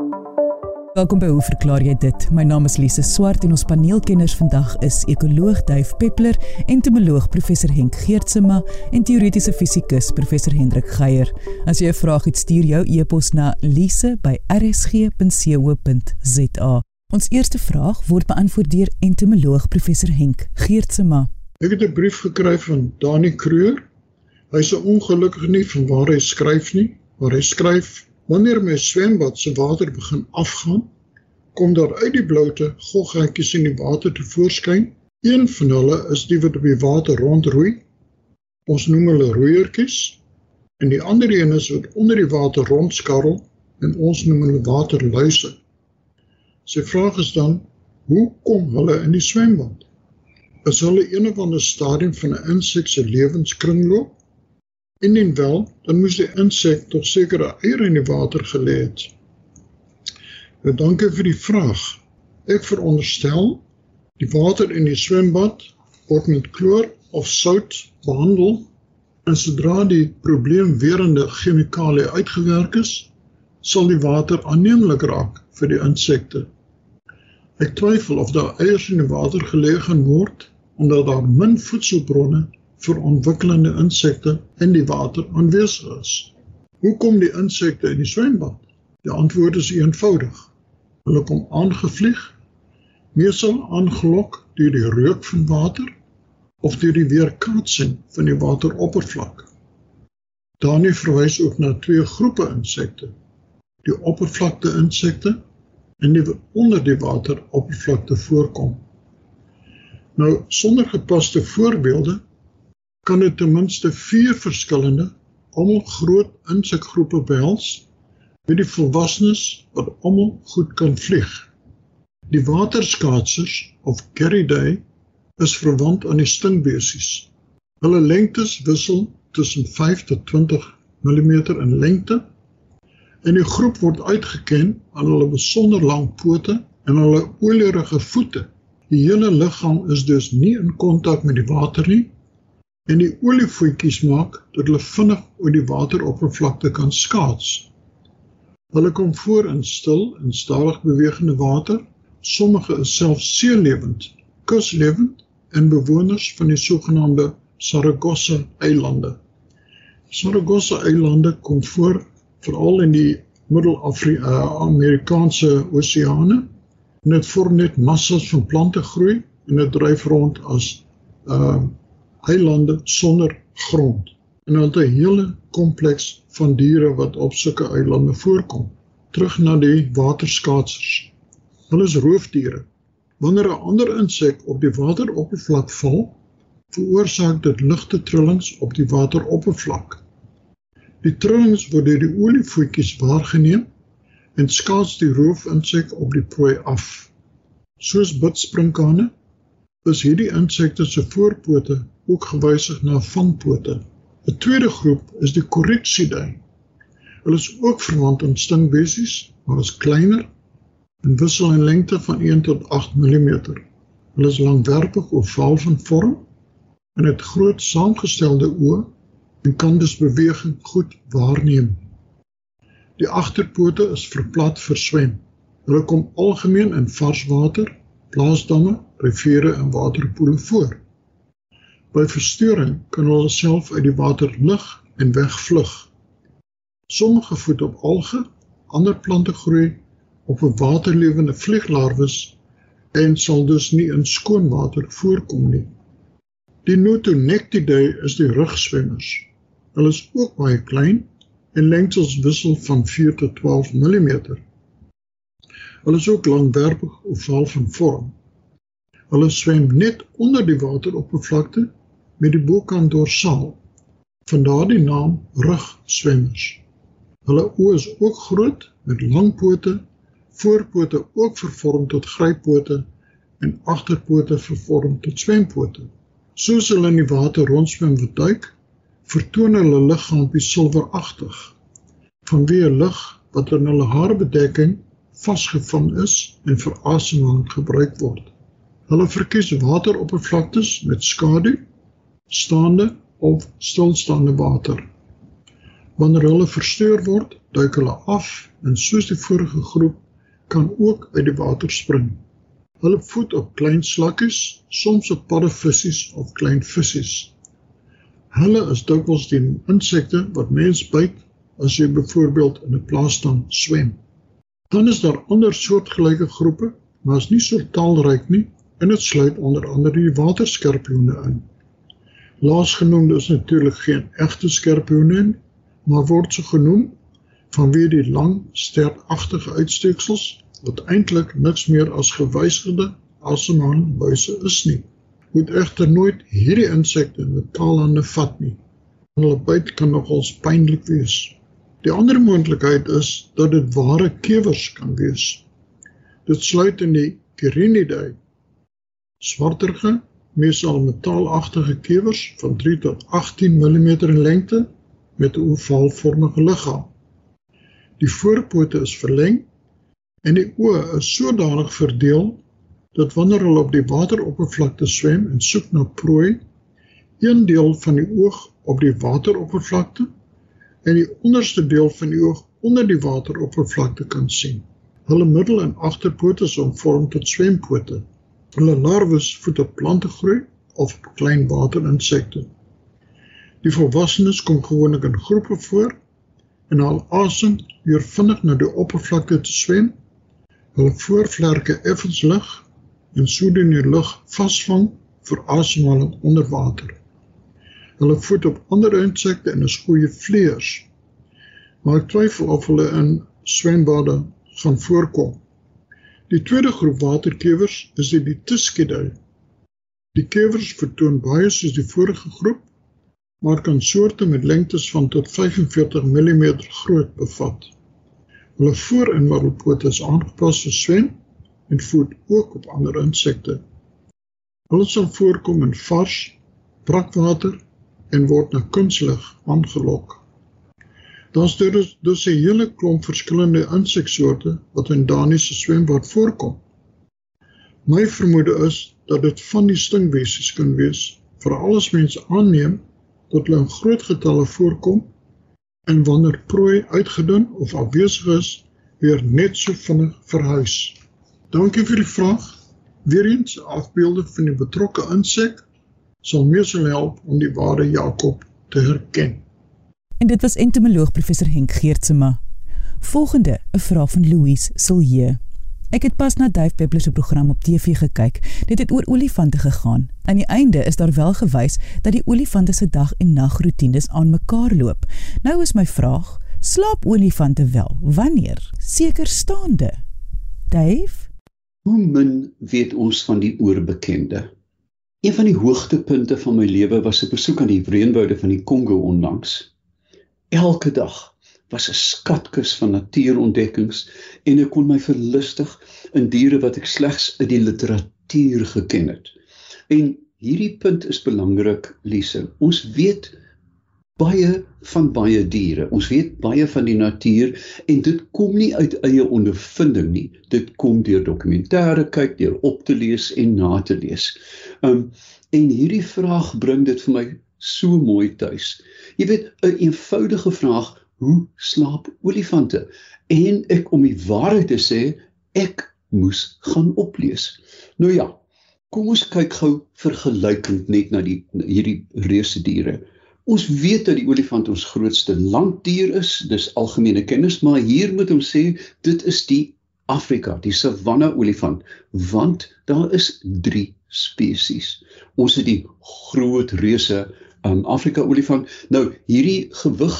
Welkom by Hoe verklaar jy dit? My naam is Lise Swart en ons paneelkenners vandag is ekoloog Duif Peppler, entomoloog professor Henk Geertsema en teoretiese fisikus professor Hendrik Geier. As jy 'n vraag het, stuur jou e-pos na lise@rsg.co.za. Ons eerste vraag word beantwoord deur entomoloog professor Henk Geertsema. Ek het 'n brief gekry van Dani Kreur. Hy's ongelukkig nie van waar hy skryf nie, maar hy skryf Wanneer my swembad se water begin afgaan, kom daar uit die bloute goggetjies in die water te voorskyn. Een van hulle is die wat op die water rondroei. Ons noem hulle roeiertjies. En die ander een is wat onder die water rondskarrel en ons noem hulle waterluise. Sy vraag is dan: Hoe kom hulle in die swembad? Is hulle een of ander stadium van 'n insek se lewenskringloop? Indien wel, dan moes die insek tog sekere eiers in die water gelê het. Nou dankie vir die vraag. Ek veronderstel die water in die swembad word met kloor of sout behandel en sodra die probleemwerende chemikalie uitgewerk is, sal die water aanneemlik raak vir die insekte. Ek twyfel of daar eiers in die water gelê gaan word omdat daar min voedselbronne vir ontwikkelende insekte in die water aanwesig is. Hoe kom die insekte in die swembad? Die antwoord is eenvoudig. Hulle kom aangevlieg, meestal aangelok deur die reuk van water of deur die weerkaatsing van die wateroppervlak. Daarin verwys ook na twee groepe insekte: die oppervlakte insekte en die onder die wateroppervlakte voorkom. Nou sonder gepaste voorbeelde kan dit ten minste 4 verskillende almal groot insekgroepe behels met die volwassenes wat almal goed kan vlieg. Die waterskaatsers of Geridae is verwant aan die stingbesies. Hulle lengtes wissel tussen 5 tot 20 mm in lengte en die groep word uitgeken aan hulle besonder lang pote en hulle olierige voete. Die hele liggaam is dus nie in kontak met die water nie en die olievoetjies maak dat hulle vinnig oor die wateroppervlakte kan skaats. Hulle kom voor in stil en stadig bewegende water. Sommige is selfs seelewend, kuslewend en bewoners van die sogenaamde Saragossa-eilande. Saragossa-eilande kom voor veral in die Middel-Amerikaanse oseane en dit vorm net massas van plante groei en dit dryf rond as uh eilande sonder grond en hulle het 'n hele kompleks van diere wat op sulke eilande voorkom. Terug na die waterskaatsers. Hulle is roofdiere. Wanneer 'n ander insek op die wateroppervlak val, veroorsaak dit ligte trillings op die wateroppervlak. Die trillings word deur die olievoetjies waargeneem en skaats die roofinsek op die prooi af. Soos bidspringkane is hierdie insekte se voorpote ook gewysig na vangpote. 'n Tweede groep is die Corycidae. Hulle is ook verwant aan stingbesies, maar is kleiner en wissel in lengte van 1 tot 8 mm. Hulle is langwerpig of vaal van vorm en het groot saamgestelde oë en kan dus beweging goed waarneem. Die agterpote is verplat vir swem. Hulle kom algemeen in vars water, plaasdamme, riviere en waterpoele voor. By verstoring kan hulle self uit die water lig en wegvlug. Sommige voed op alge, ander plante groei op 'n waterlewende vlieglarwes en sal dus nie in skoon water voorkom nie. Die Notonectidae is die rugswemmers. Hulle is ook baie klein en lengtes wissel van 4 tot 12 mm. Hulle is ook langwerpig of val van vorm. Hulle swem net onder die wateroppervlakte met die bokant dorsaal. Vandaar die naam rugswemmers. Hulle oë is ook groot met lang pote, voorpote ook vervorm tot gryppote en agterpote vervorm tot swempote. Soos hulle in die water rondswem wat duik, vertoon hulle liggaampie silweragtig. Vanweë lig wat in hulle haarbedekking vasgevang is en vir asemhaling gebruik word. Hulle verkies wateroppervlaktes met skadu staande of stilstaande water. Wanneer hulle versteur word, duik hulle af en soos die vorige groep kan ook uit die water spring. Hulle voed op klein slakkies, soms op paddevissies of klein visse. Hulle is dikwels die insekte wat mens byt as jy byvoorbeeld in 'n plaasstand swem. Dan is daar ander soortgelyke groepe, maar is nie so talryk nie en dit sluit onder andere die waterskorpioene in. Laasgenoemde is natuurlik geen egte skorpioene nie, maar word so genoem vanweë die lang steragtige uitsteeksels wat eintlik niks meer as gewysigde asemhalingsbuise is nie. Moet egter nooit hierdie insekte met taalhande vat nie. Hulle byt kan nogals pynlik wees. Die ander moontlikheid is dat dit ware kewers kan wees. Dit sluit in die Chirinidae Swarterige, meestal metaalagtige kewers van 3 tot 18 mm in lengte met 'n ovaalvormige liggaam. Die voorpote is verleng en die oë is sodanig verdeel dat wanneer hulle op die wateroppervlakte swem en soek na prooi, een deel van die oog op die wateroppervlakte en die onderste deel van die oog onder die wateroppervlakte kan sien. Hulle middel- en agterpote is omvorm tot swempote. Hulle larwes voed op plante groei of op klein waterinsekte. Die volwassenes kom gewoonlik in groepe voor en hul asem deur vinnig na die oppervlakte te swem. Hulle voorvlerke effens lig en sodoende die lug vasvang vir asemhaling onder water. Hulle voed op ander insekte en is goeie vleiers. Maar ek twyfel of hulle in swembade gaan voorkom. Die tweede groep waterkewers is die Tiskidae. Die kewers vertoon baie soos die vorige groep, maar kan soorte met lengtes van tot 45 mm groot bevat. Hulle voor- en middelpote is aangepas vir swem en voed ook op ander insekte. Hulle sal voorkom in vars, brakwater en word na kunslig aangelok. Daar's dus dus 'n hele klomp verskillende inseksoorte wat in Daniese swembad voorkom. My vermoede is dat dit van die stingwesies kan wees, veral as mense aanneem dat hulle in groot getalle voorkom en wanneer prooi uitgedun of afwesig is, weer net so vinnig verhuis. Dankie vir die vraag. Weereens afbeelde van die betrokke insek sal meesal help om die ware Jakob te herken. En dit was entomoloog professor Henk Geertsema. Volgende, 'n vraag van Louise Silje. Ek het pas na Dave Peppler se program op TV gekyk. Dit het oor olifante gegaan. Aan die einde is daar wel gewys dat die olifante se dag en nagroetines aan mekaar loop. Nou is my vraag, slaap olifante wel? Wanneer? Seker staande. Dave? Hoe min weet ons van die oorbekende? Een van die hoogtepunte van my lewe was 'n besoek aan die reënwoude van die Kongo onlangs. Elke dag was 'n skatkis van natuurontdekkings en ek kon my verlustig in diere wat ek slegs uit die literatuur geken het. En hierdie punt is belangrik, Lise. Ons weet baie van baie diere. Ons weet baie van die natuur en dit kom nie uit eie ondervinding nie. Dit kom deur dokumentêre kyk, deur op te lees en na te lees. Um en hierdie vraag bring dit vir my so mooi tuis. Jy weet 'n een eenvoudige vraag, hoe slaap olifante? En ek om die waarheid te sê, ek moes gaan oplees. Nou ja, kom ons kyk gou vergelykend net na die hierdie reuse diere. Ons weet dat die olifant ons grootste landdier is, dis algemene kennis, maar hier moet ons sê dit is die Afrika, die savanna olifant, want daar is 3 spesies. Ons het die groot reuse um, Afrika olifant. Nou hierdie gewig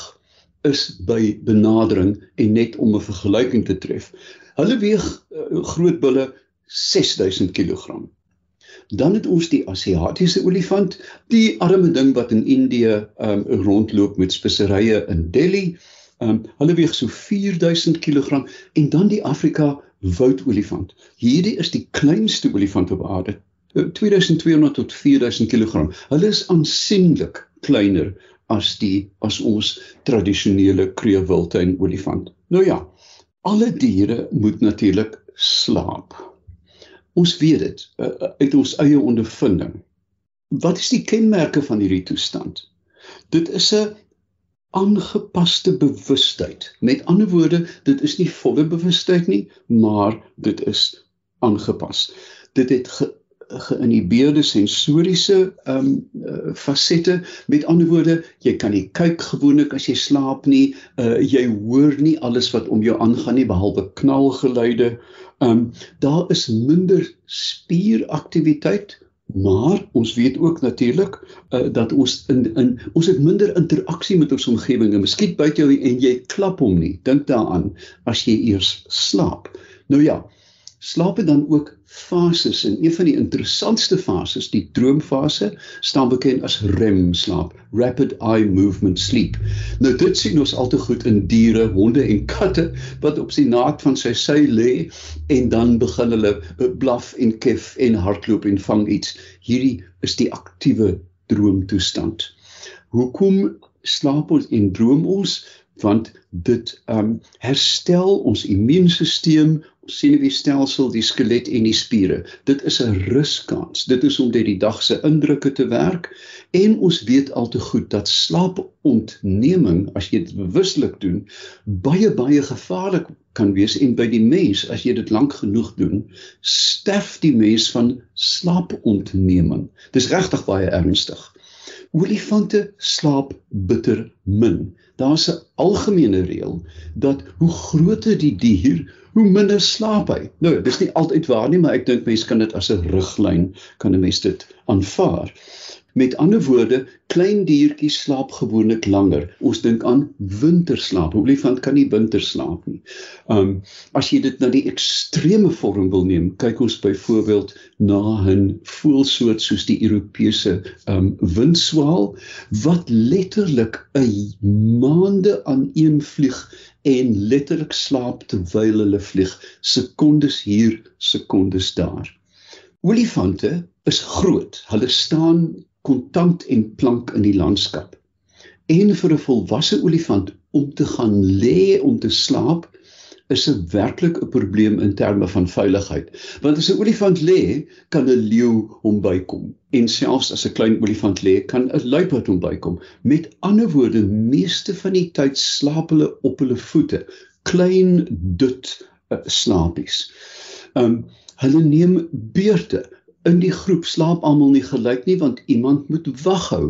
is by benadering en net om 'n vergelyking te tref. Hulle weeg uh, groot bulle 6000 kg. Dan het ons die Asiatiese olifant, die arme ding wat in Indië um, rondloop met speserye in Delhi. Um, hulle weeg so 4000 kg en dan die Afrika woudolifant. Hierdie is die kleinste olifant op aarde, 2200 tot 4000 kg. Hulle is aansienlik kleiner as die as ons tradisionele kreewiltuin olifant. Nou ja, alle diere moet natuurlik slaap. Ons weet dit uh, uit ons eie ondervinding. Wat is die kenmerke van hierdie toestand? Dit is 'n aangepaste bewustheid. Met ander woorde, dit is nie volle bewustheid nie, maar dit is aangepas. Dit het ge geïnhibeerde sensoriese ehm um, fasette. Met ander woorde, jy kan nie kyk gewoonlik as jy slaap nie. Uh jy hoor nie alles wat om jou aangaan nie behalwe knalgeluide. Ehm um, daar is minder spieraktiwiteit Maar ons weet ook natuurlik uh, dat ons in in ons het minder interaksie met ons omgewing. Miskien byt jou en jy klap hom nie. Dink daaraan as jy eers slaap. Nou ja, slaap het dan ook fases en een van die interessantste fases, die droomfase, staan bekend as REM slaap, rapid eye movement sleep. Nou dit sien ons al te goed in diere, honde en katte wat op sy naad van sy sy lê en dan begin hulle blaf en kef en hardloop en vang iets. Hierdie is die aktiewe droomtoestand. Hoekom slaap ons en droom ons? want dit um herstel ons immuunstelsel, ons senuweestelsel, die skelet en die spiere. Dit is 'n ruskans. Dit is om deur die dag se indrukke te werk en ons weet al te goed dat slaapontneming as jy dit bewuslik doen, baie baie gevaarlik kan wees en by die mens as jy dit lank genoeg doen, sterf die mens van slaapontneming. Dis regtig baie ernstig. Olifante slaap bitter min. Daar's 'n algemene reël dat hoe groter die dier, hoe minder slaap hy. Nou, dis nie altyd waar nie, maar ek dink mense kan dit as 'n riglyn kan 'n mens dit aanvaar. Met ander woorde, klein diertjies slaap gewoonlik langer. Ons dink aan winterslaap. 'n Olifant kan nie winter slaap nie. Um as jy dit na die ekstreme vorm wil neem, kyk ons byvoorbeeld na 'n voëlsoort soos die Europese um windswaal wat letterlik 'n maande aan een vlieg en letterlik slaap terwyl hulle vlieg, sekondes hier, sekondes daar. Olifante is groot. Hulle staan kontant en plank in die landskap. En vir 'n volwasse olifant om te gaan lê om te slaap is 'n werklik 'n probleem in terme van veiligheid. Want as 'n olifant lê, kan 'n leeu hom bykom en selfs as 'n klein olifant lê, kan 'n luiperd hom bykom. Met ander woorde, meeste van die tyd slaap hulle op hulle voete, klein dut uh, slaapies. Um hulle neem beurte in die groep slaap almal nie gelyk nie want iemand moet wag hou.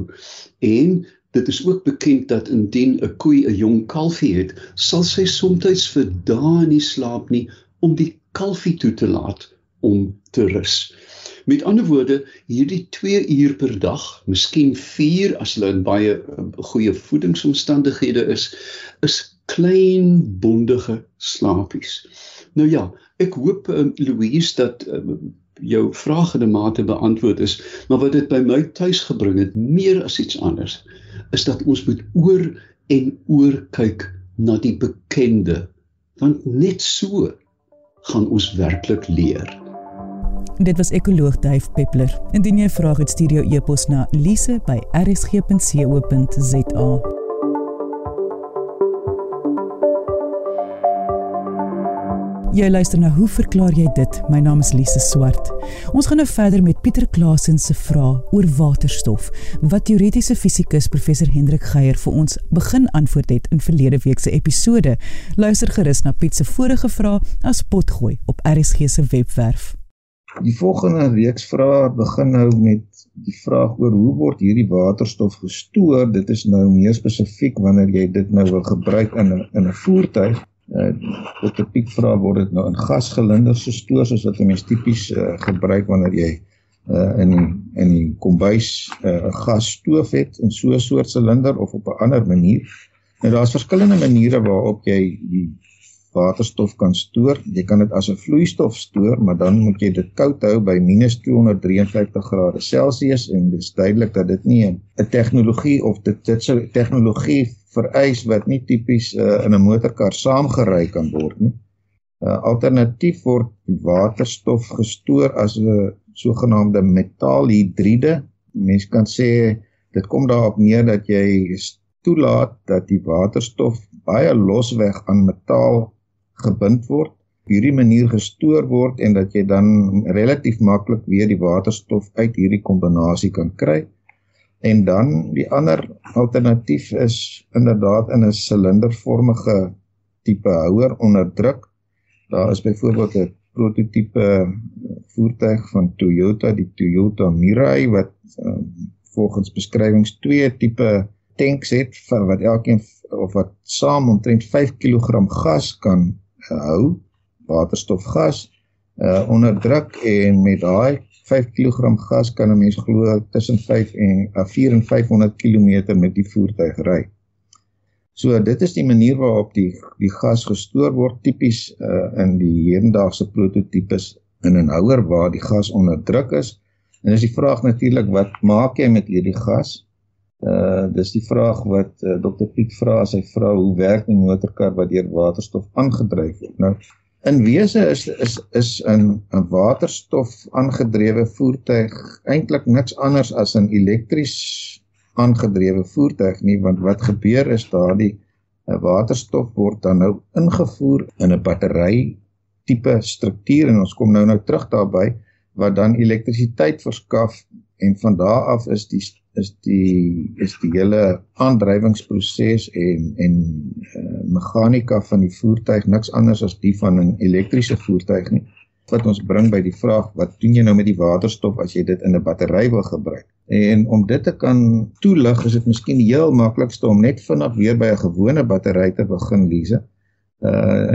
En dit is ook bekend dat indien 'n koei 'n jong kalfie het, sal sy soms vir dae nie slaap nie om die kalfie toe te laat om te rus. Met ander woorde, hierdie 2 uur per dag, miskien 4 as hulle in baie uh, goeie voedingsomstandighede is, is klein bondige slaapies. Nou ja, ek hoop um, Louise dat um, jou vraag in 'n mate beantwoord is, maar wat dit by my tuis gebring het, meer as iets anders, is dat ons moet oor en oor kyk na die bekende, want net so gaan ons werklik leer. Dit was ekoloog Duif Peppler. Indien jy 'n vraag het, stuur jou e-pos na lise@rsg.co.za. Jy luister na Hoe verklaar jy dit? My naam is Lise Swart. Ons gaan nou verder met Pieter Klasen se vraag oor waterstof wat teoretiese fisikus professor Hendrik Geier vir ons begin antwoord het in verlede week se episode. Luister gerus na Piet se vorige vraag as potgooi op RSG se webwerf. Die volgende reeks vrae begin nou met die vraag oor hoe word hierdie waterstof gestoor? Dit is nou meer spesifiek wanneer jy dit nou wil gebruik in 'n in 'n voertuig uh wat die piek vra word dit nou in gasgelinders gestoor soos wat mense tipies uh, gebruik wanneer jy uh in in die kombuis 'n uh, gasstoof het in so 'n soort silinder of op 'n ander manier. Nou daar's verskillende maniere waarop jy die waterstof kan stoor. Jy kan dit as 'n vloeistof stoor, maar dan moet jy dit koud hou by -253 grade Celsius en dit is duidelik dat dit nie 'n tegnologie of dit dit sou tegnologie vereis wat nie tipies uh, in 'n motorkar saamgery kan word nie. Uh, alternatief word waterstof gestoor as 'n sogenaamde metaalhidriede. Mens kan sê dit kom daarop neer dat jy toelaat dat die waterstof baie losweg aan metaal gebind word, hierdie manier gestoor word en dat jy dan relatief maklik weer die waterstof uit hierdie kombinasie kan kry. En dan die ander alternatief is inderdaad in 'n silindervormige tipe houer onder druk. Daar is byvoorbeeld 'n prototipe voertuig van Toyota, die Toyota Mirai wat um, volgens beskrywings twee tipe tanks het van wat elkeen of wat saam omtrent 5 kg gas kan uh, hou, waterstofgas uh onder druk en met daai 5 kg gas kan 'n mens glo tussen 5 en uh, 4 en 500 km met die voertuig ry. So dit is die manier waarop die die gas gestoor word tipies uh in die hedendaagse prototipes in 'n houer waar die gas onder druk is. En is die vraag natuurlik wat maak jy met hierdie gas? Uh dis die vraag wat uh, Dr Piet vra as hy vra hoe werk 'n motorkar wat deur waterstof aangedryf word. Nou in wese is is is 'n 'n waterstof aangedrewe voertuig eintlik niks anders as 'n elektries aangedrewe voertuig nie want wat gebeur is daardie uh, waterstof word dan nou ingevoer in 'n battery tipe struktuur en ons kom nou nou terug daarby wat dan elektrisiteit verskaf en van daar af is die is die is die hele aandrywingsproses en en uh, meganika van die voertuig niks anders as die van 'n elektriese voertuig nie wat ons bring by die vraag wat doen jy nou met die waterstof as jy dit in 'n battery wil gebruik? En om dit te kan toelig is dit miskien heel maklikste om net vinnig weer by 'n gewone battery te begin lees uh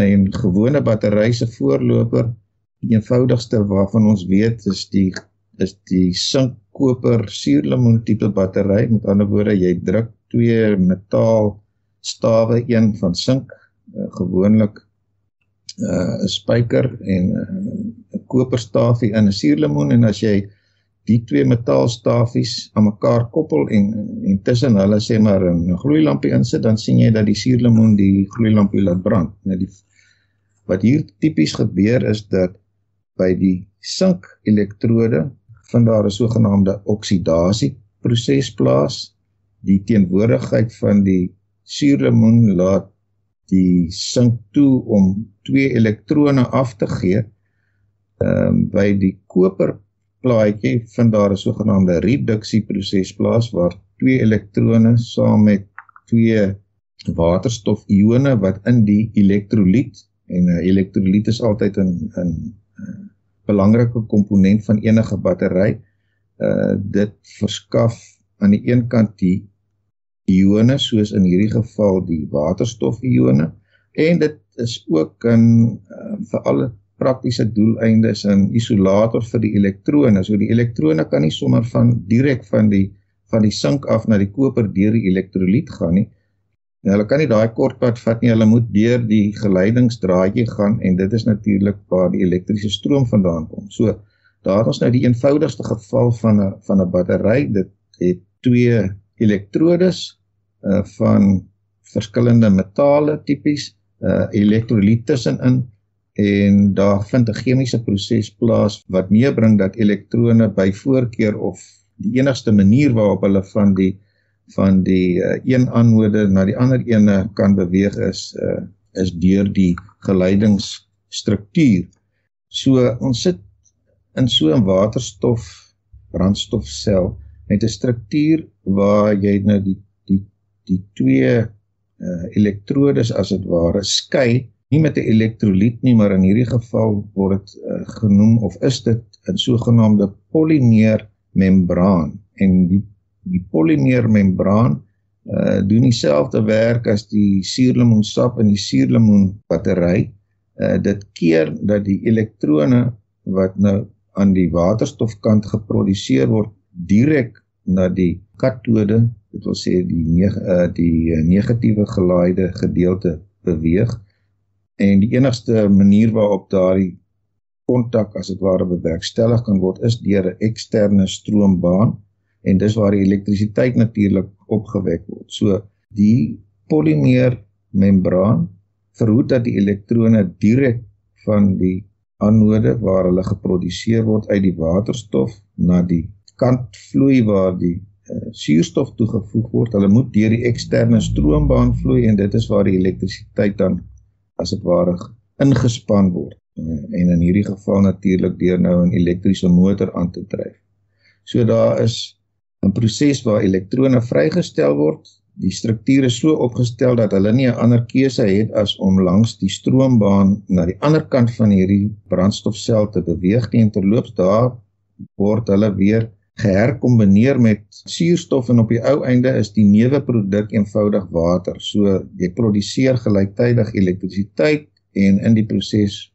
en gewone battery se voorloper die eenvoudigste waarvan ons weet is die is die sinkkoper suurlemoen tipe battery met ander woorde jy druk twee metaal stawe een van sink uh, gewoonlik uh, 'n spyker en uh, 'n koperstafie in 'n suurlemoen en as jy die twee metaalstafies aan mekaar koppel en en tussen hulle sê maar 'n gloeilampie insit, dan sien jy dat die suurlemoen die gloeilampie laat brand. Nou die wat hier tipies gebeur is dat by die sink elektrode vind daar 'n sogenaamde oksidasie proses plaas. Die teenwoordigheid van die suurlemoen laat die sink toe om twee elektrone af te gee. Ehm um, by die koper plaatjie vind daar 'n sogenaamde reduksieproses plaas waar twee elektrone saam met twee waterstofione wat in die elektrolyt en 'n elektrolyt is altyd 'n 'n belangrike komponent van enige battery uh dit verskaf aan die een kant die ione soos in hierdie geval die waterstofione en dit is ook in uh, vir alle praktiese doeleindes 'n isolator vir die elektrone. So die elektrone kan nie sommer van direk van die van die sink af na die koper deur die elektrolyt gaan nie. En hulle kan nie daai kort pad vat nie. Hulle moet deur die geleidingsdraadjie gaan en dit is natuurlik waar die elektriese stroom vandaan kom. So daar ons nou die eenvoudigste geval van 'n van 'n battery. Dit het twee elektrodes uh van verskillende metale tipies uh elektrolyt tussenin en daar vind 'n chemiese proses plaas wat meebring dat elektrone by voorkeur of die enigste manier waarop hulle van die van die uh, een aanode na die ander ene kan beweeg is uh, is deur die geleidingsstruktuur. So ons sit in so 'n waterstof brandstofsel met 'n struktuur waar jy nou die die die twee uh, elektrodes as dit ware skei nie met 'n elektrolyt nie, maar in hierdie geval word dit uh, genoem of is dit 'n sogenaamde polimeer membraan en die die polimeer membraan uh doen dieselfde werk as die suurlemoensap in die suurlemoen battery. Uh dit keer dat die elektrone wat nou aan die waterstofkant geproduseer word direk na die katode, dit wil sê die neg uh die negatiewe gelaaide gedeelte beweeg en die enigste manier waarop daardie kontak as dit ware bewerkstellig kan word is deur 'n eksterne stroombaan en dis waar die elektrisiteit natuurlik opgewek word. So die polimeer membraan verhoed dat die elektrone direk van die anode waar hulle geproduseer word uit die waterstof na die kant vloei waar die uh, suurstof toegevoeg word. Hulle moet deur die eksterne stroombaan vloei en dit is waar die elektrisiteit dan as dit ware ingespan word eh, en in hierdie geval natuurlik deur nou 'n elektriese motor aan te dryf. So daar is 'n proses waar elektrone vrygestel word. Die struktuur is so opgestel dat hulle nie 'n ander keuse het as om langs die stroombaan na die ander kant van hierdie brandstofsel te beweeg nie terloops daar word hulle weer geherkombineer met suurstof en op die ou einde is die neuwe produk eenvoudig water. So jy produseer gelyktydig elektrisiteit en in die proses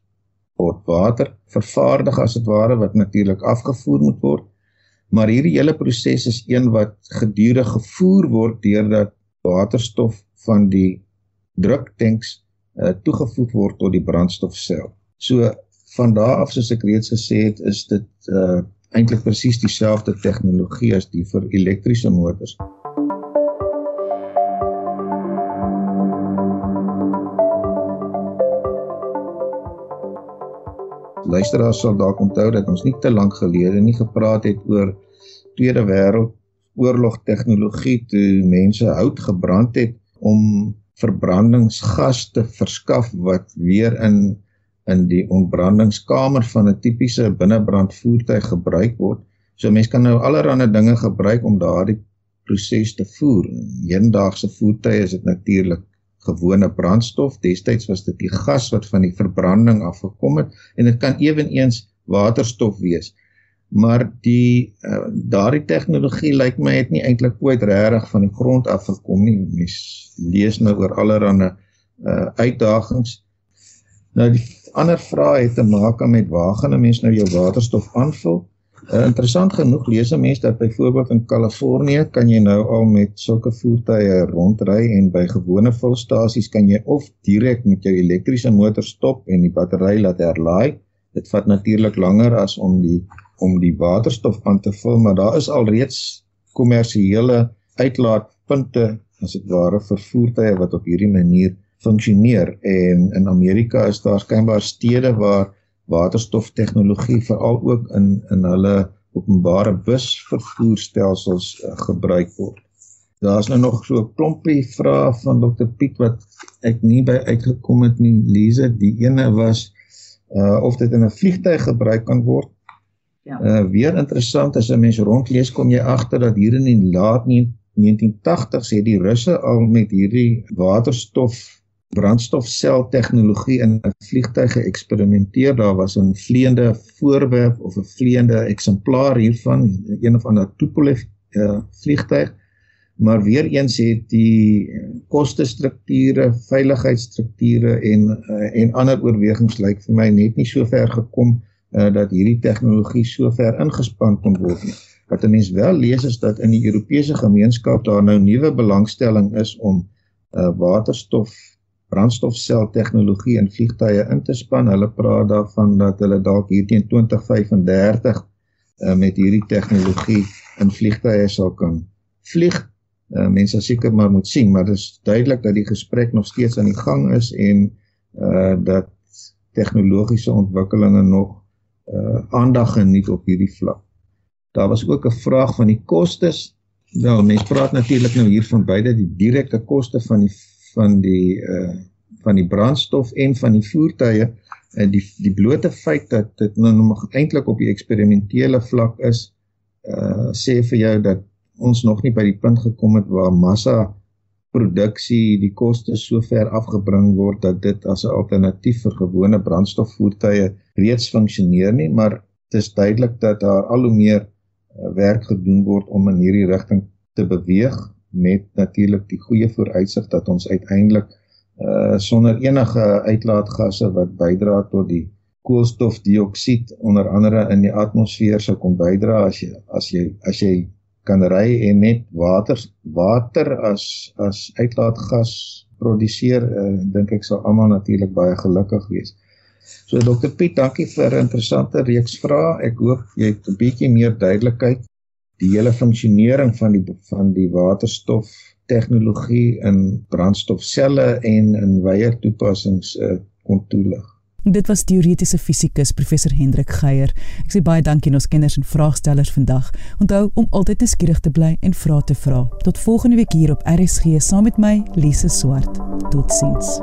word water vervaardig as dit ware wat natuurlik afgevoer moet word. Maar hierdie hele proses is een wat gedurig gevoer word deurdat waterstof van die druktanks uh, toegevoeg word tot die brandstofsel. So van daar af soos ek reeds gesê het, is dit uh eintlik presies dieselfde tegnologie as die vir elektriese motors. Luisteraars sal dalk onthou dat ons nie te lank gelede nie gepraat het oor Tweede Wêreldoorlog tegnologie toe mense hout gebrand het om verbrandingsgas te verskaf wat weer in in die ontbrandingskamer van 'n tipiese binnebrandvoertuig gebruik word. So mense kan nou allerlei dinge gebruik om daardie proses te voer. Hedendaagse voertuie is dit natuurlik gewone brandstof. Destyds was dit die gas wat van die verbranding afgekom het en dit kan ewenigs waterstof wees. Maar die uh, daardie tegnologie lyk my het nie eintlik ooit regtig van die grond af gekom nie. Mens lees nou oor allerlei uh, uitdagings. Nou die ander vrae het te maak met waar gaan 'n mens nou jou waterstof aanvul? Uh, interessant genoeg lees 'n mens dat byvoorbeeld in Kalifornië kan jy nou al met sulke voertuie rondry en by gewone vulstasies kan jy of direk met jou elektriese motor stop en die battery laat herlaai. Dit vat natuurlik langer as om die om die waterstof aan te vul, maar daar is al reeds kommersiële uitlaatpunte as dit ware vir voertuie wat op hierdie manier funksioneer en in Amerika is daar skynbaar stede waar waterstoftegnologie veral ook in in hulle openbare busvervoerstelsels uh, gebruik word. Daar's nou nog so 'n klompie vrae van Dr Piet wat ek nie by uitgekom het nie. Lise, die ene was uh of dit in 'n vliegtyg gebruik kan word. Ja. Uh weer interessant as 'n mens rondlees kom jy agter dat hier in die laat 1980s het die Russe al met hierdie waterstof brandstofsel tegnologie in 'n vliegtuig geëksperimenteer. Daar was 'n vleiende voorwerp of 'n vleiende eksemplaar hiervan, een of ander Tupolev uh, vliegtuig. Maar weer eens het die kostestrukture, veiligheidsstrukture en uh, en ander oorwegings lyk vir my net nie so ver gekom uh, dat hierdie tegnologie so ver ingespan kon word nie. Wat 'n mens wel lees is dat in die Europese gemeenskap daar nou nuwe belangstelling is om uh, waterstof brandstofsel tegnologie in vliegtye in te span. Hulle praat daarvan dat hulle dalk hier teen 2035 uh, eh, met hierdie tegnologie in vliegtye sal kan vlieg. Uh, mense seker maar moet sien, maar dit is duidelik dat die gesprek nog steeds aan die gang is en uh dat tegnologiese ontwikkelinge nog uh aandag geniet op hierdie vlak. Daar was ook 'n vraag van die kostes. Wel, mense praat natuurlik nou hier van beide die direkte koste van die van die uh van die brandstof en van die voertuie en uh, die die blote feit dat dit nou nog eintlik op die eksperimentele vlak is uh sê vir jou dat ons nog nie by die punt gekom het waar massa produksie die koste so ver afgebring word dat dit as 'n alternatief vir gewone brandstofvoertuie reeds funksioneer nie maar dit is duidelik dat daar al hoe meer uh, werk gedoen word om in hierdie rigting te beweeg met natuurlik die goeie vooruitsig dat ons uiteindelik uh sonder enige uitlaatgasse wat bydra tot die koolstofdioksied onder andere in die atmosfeer sou kon bydra as jy as jy as jy kan ry en net water water as as uitlaatgas produseer uh, dink ek sal almal natuurlik baie gelukkig wees. So Dr Piet, dankie vir 'n interessante reeks vrae. Ek hoop jy het 'n bietjie meer duidelikheid die hele funksionering van die van die waterstof tegnologie in brandstofselle en in wyeer toepassings uh, kon toelig. Dit was teoretiese fisikus professor Hendrik Geier. Ek sê baie dankie aan ons kenners en vraagstellers vandag. Onthou om altyd nuuskierig te bly en vrae te vra. Tot volgende week hier op RSG saam met my Lise Swart. Totsiens.